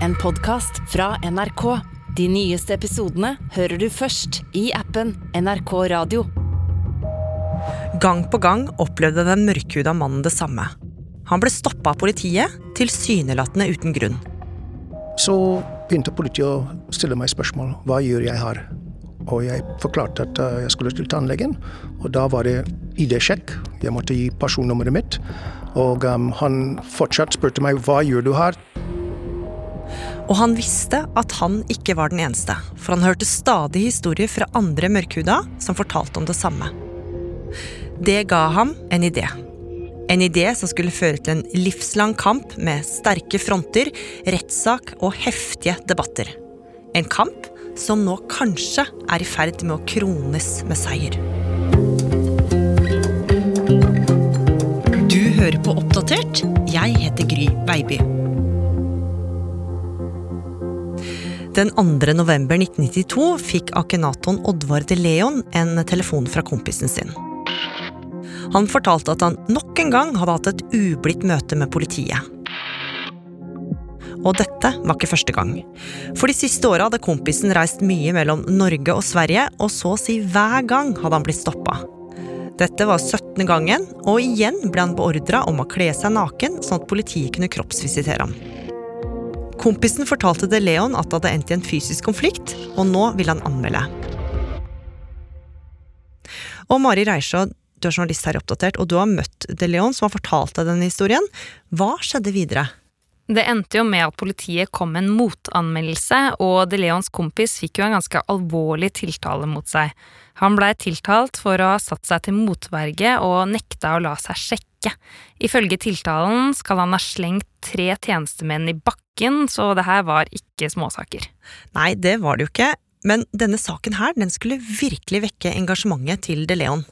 en podkast fra NRK. De nyeste episodene hører du først i appen NRK Radio. Gang på gang opplevde den mørkhuda mannen det samme. Han ble stoppa av politiet, tilsynelatende uten grunn. Så begynte politiet å stille meg spørsmål. Hva gjør jeg her? Og jeg forklarte at uh, jeg skulle til tannlegen, og da var det ID-sjekk. Jeg måtte gi personnummeret mitt. Og um, han fortsatt spurte meg hva gjør du her? Og han visste at han ikke var den eneste, for han hørte stadig historier fra andre mørkhuda som fortalte om det samme. Det ga ham en idé. En idé som skulle føre til en livslang kamp med sterke fronter, rettssak og heftige debatter. En kamp som nå kanskje er i ferd med å krones med seier. Du hører på Oppdatert. Jeg heter Gry Baby. Den 2. november 1992 fikk akenaton Oddvar de Leon en telefon fra kompisen sin. Han fortalte at han nok en gang hadde hatt et ublidt møte med politiet. Og dette var ikke første gang. For de siste åra hadde kompisen reist mye mellom Norge og Sverige, og så å si hver gang hadde han blitt stoppa. Dette var 17. gangen, og igjen ble han beordra om å kle seg naken, sånn at politiet kunne kroppsvisitere ham. Kompisen fortalte De Leon at det hadde endt i en fysisk konflikt, og nå vil han anmelde. Og Mari Reisjå, du er journalist her Oppdatert, og du har møtt De Leon, som har fortalt deg denne historien. Hva skjedde videre? Det endte jo med at politiet kom med en motanmeldelse, og De Leons kompis fikk jo en ganske alvorlig tiltale mot seg. Han blei tiltalt for å ha satt seg til motverge og nekta å la seg sjekke. Ifølge tiltalen skal han ha slengt tre tjenestemenn i bakken, så det her var ikke småsaker. Nei, det var det jo ikke, men denne saken her, den skulle virkelig vekke engasjementet til De Leon.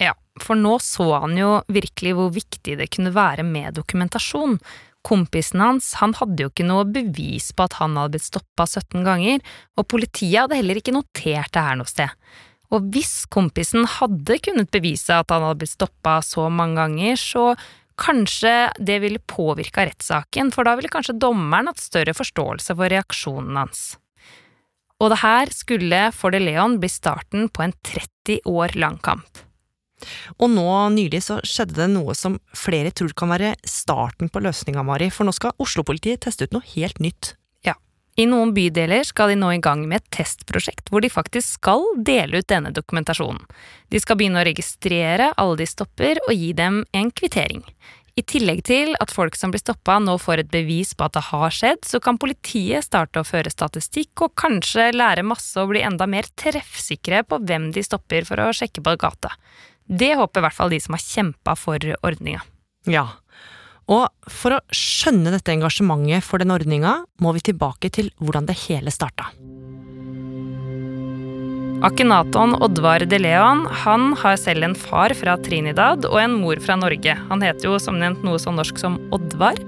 Ja, for nå så han jo virkelig hvor viktig det kunne være med dokumentasjon. Kompisen hans han hadde jo ikke noe bevis på at han hadde blitt stoppa 17 ganger, og politiet hadde heller ikke notert det her noe sted. Og hvis kompisen hadde kunnet bevise at han hadde blitt stoppa så mange ganger, så kanskje det ville påvirka rettssaken, for da ville kanskje dommeren hatt større forståelse for reaksjonen hans. Og det her skulle for De Leon bli starten på en 30 år lang kamp. Og nå nylig så skjedde det noe som flere tror kan være starten på løsninga, Mari, for nå skal Oslo-politiet teste ut noe helt nytt. Ja. I noen bydeler skal de nå i gang med et testprosjekt hvor de faktisk skal dele ut denne dokumentasjonen. De skal begynne å registrere alle de stopper og gi dem en kvittering. I tillegg til at folk som blir stoppa nå får et bevis på at det har skjedd, så kan politiet starte å føre statistikk og kanskje lære masse og bli enda mer treffsikre på hvem de stopper for å sjekke på gata. Det håper i hvert fall de som har kjempa for ordninga. Ja. Og for å skjønne dette engasjementet for den ordninga, må vi tilbake til hvordan det hele starta. Akenaton Oddvar de Leon han har selv en far fra Trinidad og en mor fra Norge. Han heter jo som nevnt noe så norsk som Oddvar.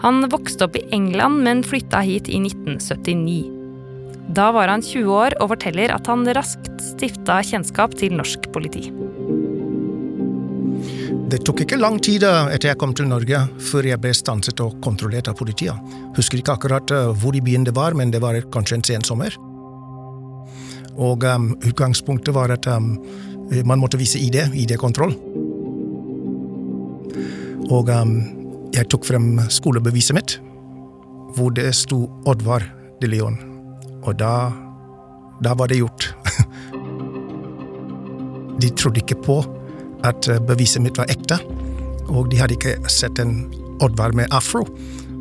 Han vokste opp i England, men flytta hit i 1979. Da var han 20 år og forteller at han raskt stifta kjennskap til norsk politi. Det tok ikke lang tid eh, etter jeg kom til Norge før jeg ble stanset og kontrollert av politiet. Husker ikke akkurat eh, hvor i byen det var, men det var kanskje en sen sommer. Og um, utgangspunktet var at um, man måtte vise ID, ID-kontroll. Og um, jeg tok frem skolebeviset mitt, hvor det sto Oddvar de Leon. Og da, da var det gjort. De trodde ikke på at eh, beviset mitt var ekte. Og de hadde ikke sett en Oddvar med afro.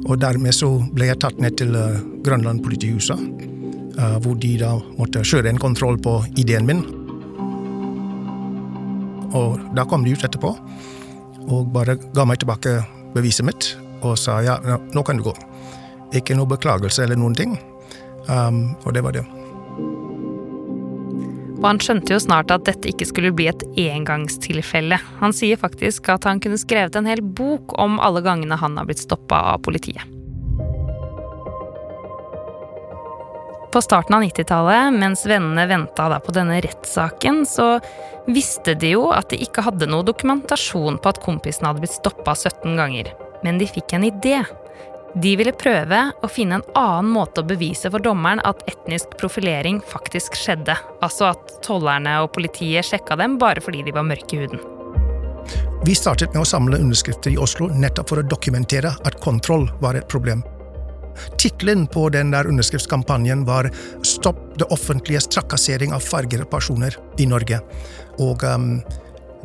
Og dermed så ble jeg tatt ned til uh, Grønland politihuset, uh, hvor de da måtte kjøre en kontroll på ideen min. Og da kom de ut etterpå og bare ga meg tilbake beviset mitt og sa ja, nå kan du gå. Ikke noe beklagelse eller noen ting. Um, og det var det. Og han skjønte jo snart at dette ikke skulle bli et engangstilfelle. Han sier faktisk at han kunne skrevet en hel bok om alle gangene han har blitt stoppa av politiet. På starten av 90-tallet, mens vennene venta på denne rettssaken, så visste de jo at de ikke hadde noe dokumentasjon på at kompisen hadde blitt stoppa 17 ganger. Men de fikk en idé. De ville prøve å finne en annen måte å bevise for dommeren at etnisk profilering faktisk skjedde. Altså at tollerne og politiet sjekka dem bare fordi de var mørke i huden. Vi startet med å samle underskrifter i Oslo nettopp for å dokumentere at kontroll var et problem. Tittelen på den der underskriftskampanjen var 'Stopp det offentliges trakassering av fargede personer i Norge'. Og um,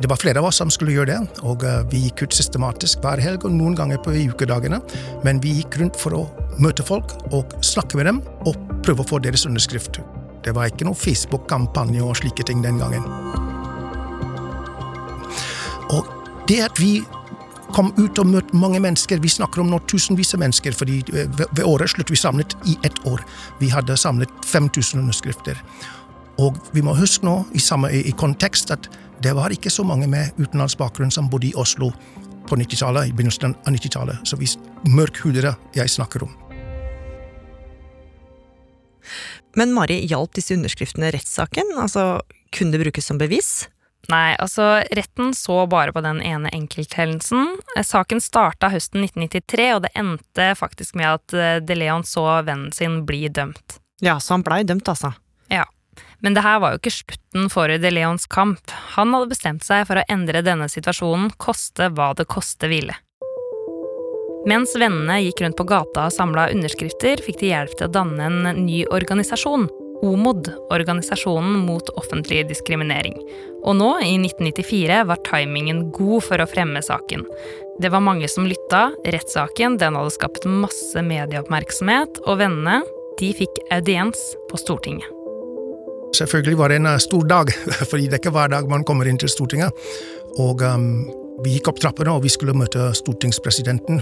det var flere av oss som skulle gjøre det, og uh, vi gikk ut systematisk hver helg og noen ganger på ukedagene. Men vi gikk rundt for å møte folk og snakke med dem og prøve å få deres underskrift. Det var ikke noe Facebook-kampanje og slike ting den gangen. Og det at vi kom ut og møtte mange mennesker. Vi snakker om nå tusenvis av mennesker, fordi eh, ved årets slutt vi samlet i ett år. Vi hadde samlet 5000 underskrifter. Og vi må huske nå, i, samme, i kontekst, at det var ikke så mange med utenlandsk bakgrunn som bodde i Oslo på 90-tallet, i begynnelsen av 90-tallet. Så vi mørkhudede jeg snakker om. Men Mari, hjalp disse underskriftene rettssaken? Altså, kunne det brukes som bevis? Nei, altså, retten så bare på den ene enkelthendelsen. Saken starta høsten 1993, og det endte faktisk med at eh, De Leon så vennen sin bli dømt. Ja, så han blei dømt, altså? Ja. Men det her var jo ikke slutten for De Leons kamp. Han hadde bestemt seg for å endre denne situasjonen, koste hva det koste ville. Mens vennene gikk rundt på gata og samla underskrifter, fikk de hjelp til å danne en ny organisasjon, OMOD, Organisasjonen mot offentlig diskriminering. Og nå, i 1994, var timingen god for å fremme saken. Det var mange som lytta, rettssaken den hadde skapt masse medieoppmerksomhet, og vennene de fikk audiens på Stortinget. Selvfølgelig var det en eh, stor dag, fordi det er ikke hver dag man kommer inn til Stortinget. Og um, vi gikk opp trappene, og vi skulle møte stortingspresidenten.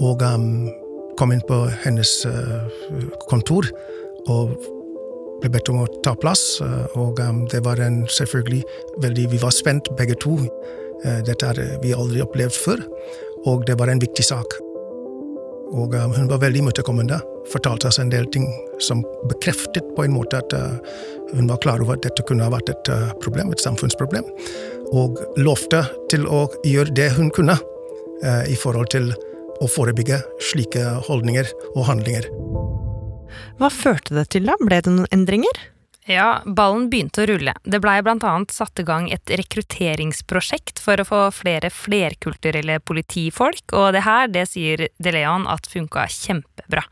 Og um, kom inn på hennes uh, kontor. Og ble bedt om å ta plass, og um, det var en selvfølgelig veldig Vi var spent, begge to. Uh, dette har vi aldri opplevd før, og det var en viktig sak. Og um, hun var veldig imøtekommende, fortalte oss en del ting som bekreftet på en måte at uh, hun var klar over at dette kunne ha vært et uh, problem, et samfunnsproblem, og lovte til å gjøre det hun kunne i forhold til å forebygge slike holdninger og handlinger. Hva førte det til, da? Ble det noen endringer? Ja, ballen begynte å rulle. Det blei blant annet satt i gang et rekrutteringsprosjekt for å få flere flerkulturelle politifolk, og det her, det sier De Leon at funka kjempebra.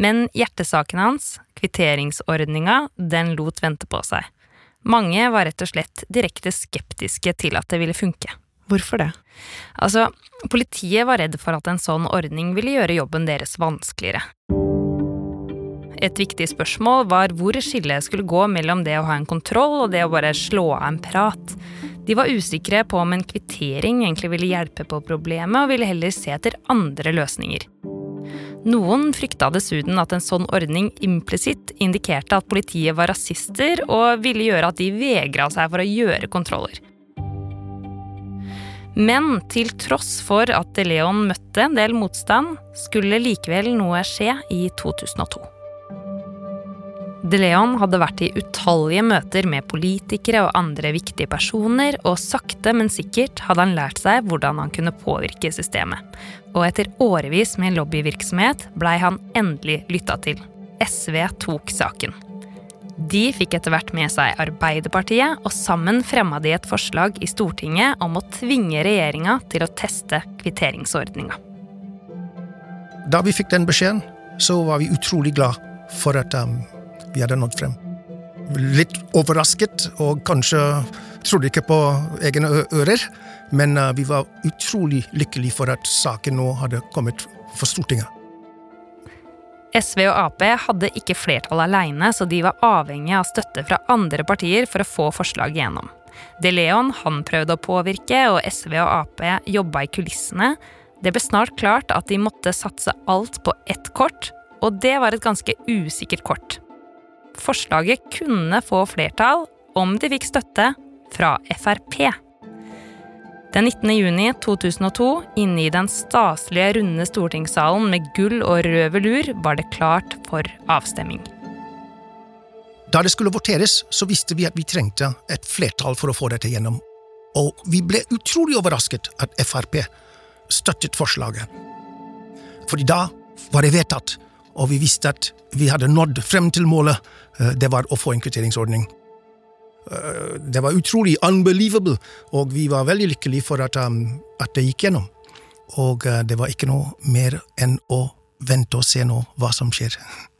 Men hjertesaken hans, kvitteringsordninga, den lot vente på seg. Mange var rett og slett direkte skeptiske til at det ville funke. Hvorfor det? Altså, politiet var redd for at en sånn ordning ville gjøre jobben deres vanskeligere. Et viktig spørsmål var hvor skillet skulle gå mellom det å ha en kontroll og det å bare slå av en prat. De var usikre på om en kvittering egentlig ville hjelpe på problemet, og ville heller se etter andre løsninger. Noen frykta dessuten at en sånn ordning implisitt indikerte at politiet var rasister, og ville gjøre at de vegra seg for å gjøre kontroller. Men til tross for at Leon møtte en del motstand, skulle likevel noe skje i 2002. De Leon hadde vært i utallige møter med politikere og andre viktige personer, og sakte, men sikkert hadde han lært seg hvordan han kunne påvirke systemet. Og etter årevis med lobbyvirksomhet blei han endelig lytta til. SV tok saken. De fikk etter hvert med seg Arbeiderpartiet, og sammen fremma de et forslag i Stortinget om å tvinge regjeringa til å teste kvitteringsordninga. Da vi fikk den beskjeden, så var vi utrolig glad for at um, vi hadde nådd frem. Litt overrasket, og kanskje trodde ikke på egne ører, men uh, vi var utrolig lykkelige for at saken nå hadde kommet for Stortinget. SV og Ap hadde ikke flertall alene, så de var avhengig av støtte fra andre partier for å få forslaget gjennom. De Leon han prøvde å påvirke, og SV og Ap jobba i kulissene. Det ble snart klart at de måtte satse alt på ett kort, og det var et ganske usikkert kort forslaget kunne få flertall om de fikk støtte fra Frp. Den 19. juni 2002, inne i den staselige, runde stortingssalen med gull og rød velur, var det klart for avstemming. Da det skulle voteres, så visste vi at vi trengte et flertall for å få dette gjennom. Og vi ble utrolig overrasket at Frp støttet forslaget. Fordi da var det vedtatt, og vi visste at vi hadde nådd frem til målet. Eh, det var å få en kvitteringsordning. Eh, det var utrolig unbelievable, og vi var veldig lykkelige for at, um, at det gikk gjennom. Og uh, det var ikke noe mer enn å vente og se nå hva som skjer.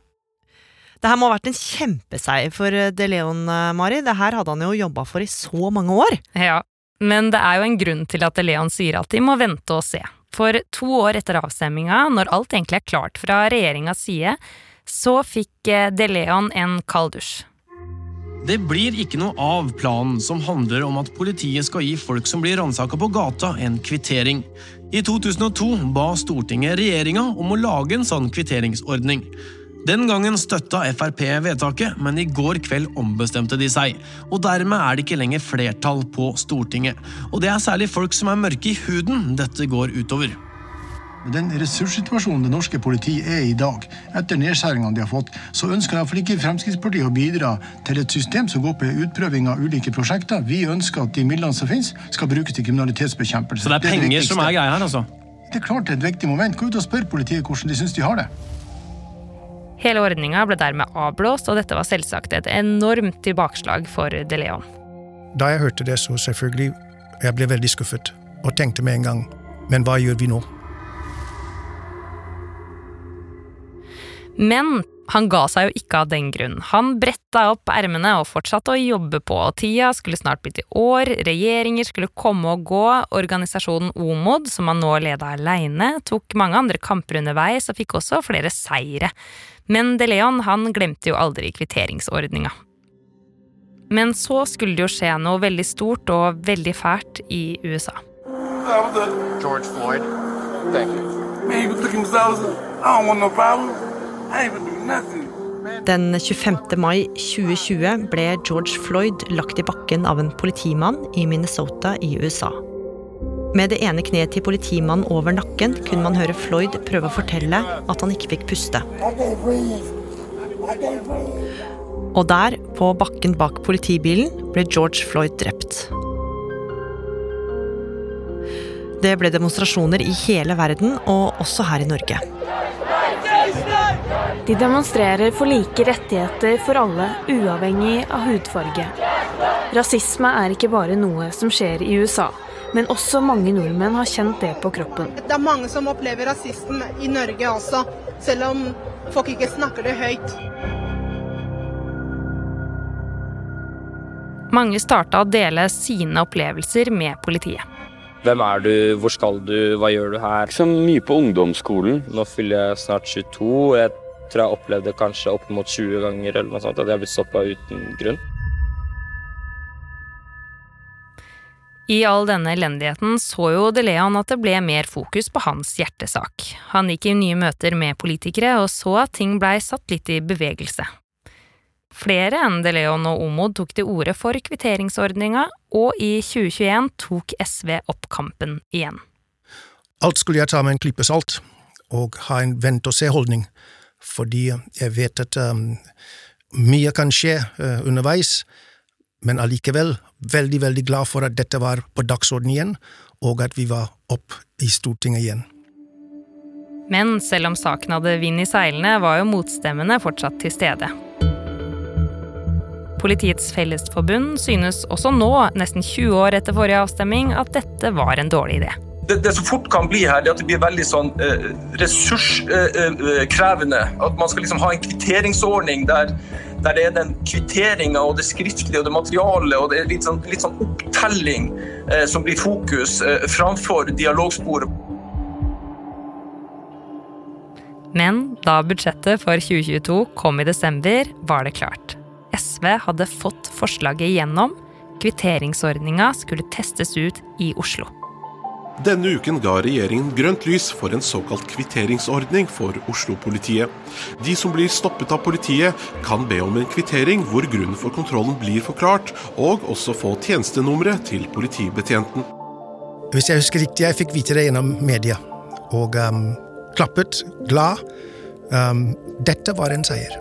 Det her må ha vært en kjempeseier for eh, De Leon, Mari. Det her hadde han jo jobba for i så mange år. Ja, men det er jo en grunn til at De Leon sier at de må vente og se. For to år etter avstemminga, når alt egentlig er klart fra regjeringas side, så fikk De Leon en kald dusj. Det blir ikke noe av planen som handler om at politiet skal gi folk som blir ransaka på gata, en kvittering. I 2002 ba Stortinget regjeringa om å lage en sånn kvitteringsordning. Den gangen støtta Frp vedtaket, men i går kveld ombestemte de seg. Og dermed er det ikke lenger flertall på Stortinget. Og det er særlig folk som er mørke i huden dette går utover. Den ressurssituasjonen det norske politiet er i dag, etter nedskjæringene de har fått, så ønsker iallfall ikke Fremskrittspartiet å bidra til et system som går på utprøving av ulike prosjekter. Vi ønsker at de midlene som finnes, skal brukes til kriminalitetsbekjempelse. Så det er penger det er som er greia her, altså? Det er klart det er et viktig moment. Gå ut og spør politiet hvordan de syns de har det. Hele ordninga ble dermed avblåst, og dette var selvsagt et enormt tilbakeslag for De Leon. Da jeg hørte det, så selvfølgelig jeg ble veldig skuffet, og tenkte med en gang men hva gjør vi nå? Men han ga seg jo ikke av den grunn. Han bretta opp ermene og fortsatte å jobbe på. Tida skulle snart bli til år, regjeringer skulle komme og gå, organisasjonen OMOD, som han nå leda aleine, tok mange andre kamper underveis og fikk også flere seire. Men De Leon han glemte jo aldri kvitteringsordninga. Men så skulle det jo skje noe veldig stort og veldig fælt i USA. George Floyd. Thank you. Man, you looking I don't want no problem. Den 25. mai 2020 ble George Floyd lagt i bakken av en politimann i Minnesota i USA. Med det ene kneet til politimannen over nakken kunne man høre Floyd prøve å fortelle at han ikke fikk puste. Og der, på bakken bak politibilen, ble George Floyd drept. Det ble demonstrasjoner i hele verden, og også her i Norge. De demonstrerer for like rettigheter for alle, uavhengig av hudfarge. Rasisme er ikke bare noe som skjer i USA, men også mange nordmenn har kjent det på kroppen. Det er mange som opplever rasisme i Norge også, selv om folk ikke snakker det høyt. Mange starta å dele sine opplevelser med politiet. Hvem er du, hvor skal du, hva gjør du her? Så mye på ungdomsskolen. Nå fyller jeg snart 22. Jeg tror jeg opplevde kanskje opp mot 20 ganger eller noe sånt, at jeg har blitt stoppa uten grunn. I all denne elendigheten så jo De Leon at det ble mer fokus på hans hjertesak. Han gikk i nye møter med politikere og så at ting blei satt litt i bevegelse. Flere enn De Leon og Omod tok til orde for kvitteringsordninga, og i 2021 tok SV opp kampen igjen. Alt skulle jeg ta med en klype salt, og ha en vent-og-se-holdning fordi jeg vet at um, mye kan skje uh, underveis, men allikevel veldig, veldig glad for at dette var på dagsordenen igjen, og at vi var opp i Stortinget igjen. Men selv om saken hadde vind i seilene, var jo motstemmene fortsatt til stede. Politiets Fellesforbund synes også nå, nesten 20 år etter forrige avstemning, at dette var en dårlig idé det, det, som fort kan bli her, er at det blir veldig sånn eh, ressurskrevende. Eh, at man skal liksom ha en kvitteringsordning der, der det er den kvitteringa og det skriftlige og det materiale og det er litt sånn, litt sånn opptelling eh, som blir fokus, eh, framfor dialogsporet. Men da budsjettet for 2022 kom i desember, var det klart. SV hadde fått forslaget igjennom. Kvitteringsordninga skulle testes ut i Oslo. Denne uken ga regjeringen grønt lys for en såkalt kvitteringsordning for Oslo-politiet. De som blir stoppet av politiet, kan be om en kvittering hvor grunnen for kontrollen blir forklart, og også få tjenestenummeret til politibetjenten. Hvis jeg husker riktig, jeg fikk vite det gjennom media, og um, klappet, glad. Um, dette var en seier.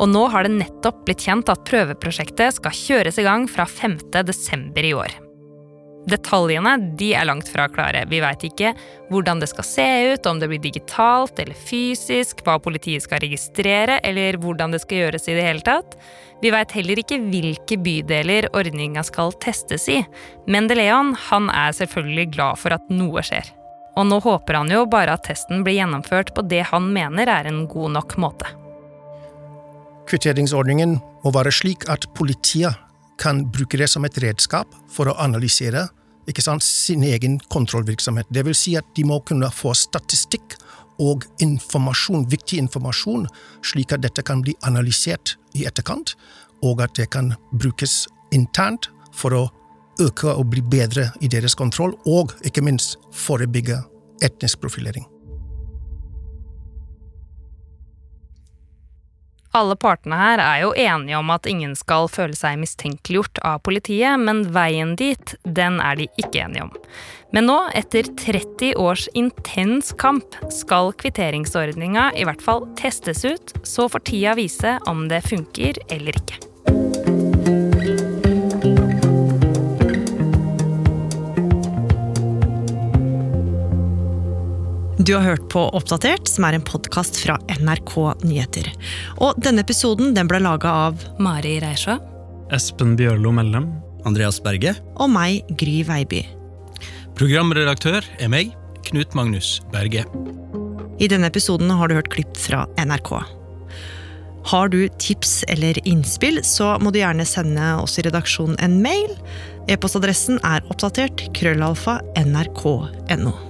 Og nå har det nettopp blitt kjent at prøveprosjektet skal kjøres i gang fra 5.12. i år. Detaljene de er langt fra klare. Vi veit ikke hvordan det skal se ut, om det blir digitalt eller fysisk, hva politiet skal registrere, eller hvordan det skal gjøres i det hele tatt. Vi veit heller ikke hvilke bydeler ordninga skal testes i. Men De Leon han er selvfølgelig glad for at noe skjer. Og nå håper han jo bare at testen blir gjennomført på det han mener er en god nok måte. Kvitteringsordningen må være slik at politiet kan bruke det som et redskap for å analysere sant, sin egen kontrollvirksomhet. Det vil si at de må kunne få statistikk og informasjon, viktig informasjon, slik at dette kan bli analysert i etterkant, og at det kan brukes internt for å øke og bli bedre i deres kontroll, og ikke minst forebygge etnisk profilering. Alle partene her er jo enige om at ingen skal føle seg mistenkeliggjort av politiet, men veien dit, den er de ikke enige om. Men nå, etter 30 års intens kamp, skal kvitteringsordninga i hvert fall testes ut, så får tida vise om det funker eller ikke. Du har hørt på Oppdatert, som er en podkast fra NRK Nyheter. Og denne episoden den ble laga av Mari Reisjø, Espen Bjørlo Mellem. Andreas Berge. Og meg, Gry Veiby. Programredaktør er meg, Knut Magnus Berge. I denne episoden har du hørt klipp fra NRK. Har du tips eller innspill, så må du gjerne sende oss i redaksjonen en mail. E-postadressen er oppdatert krøllalfa nrk.no.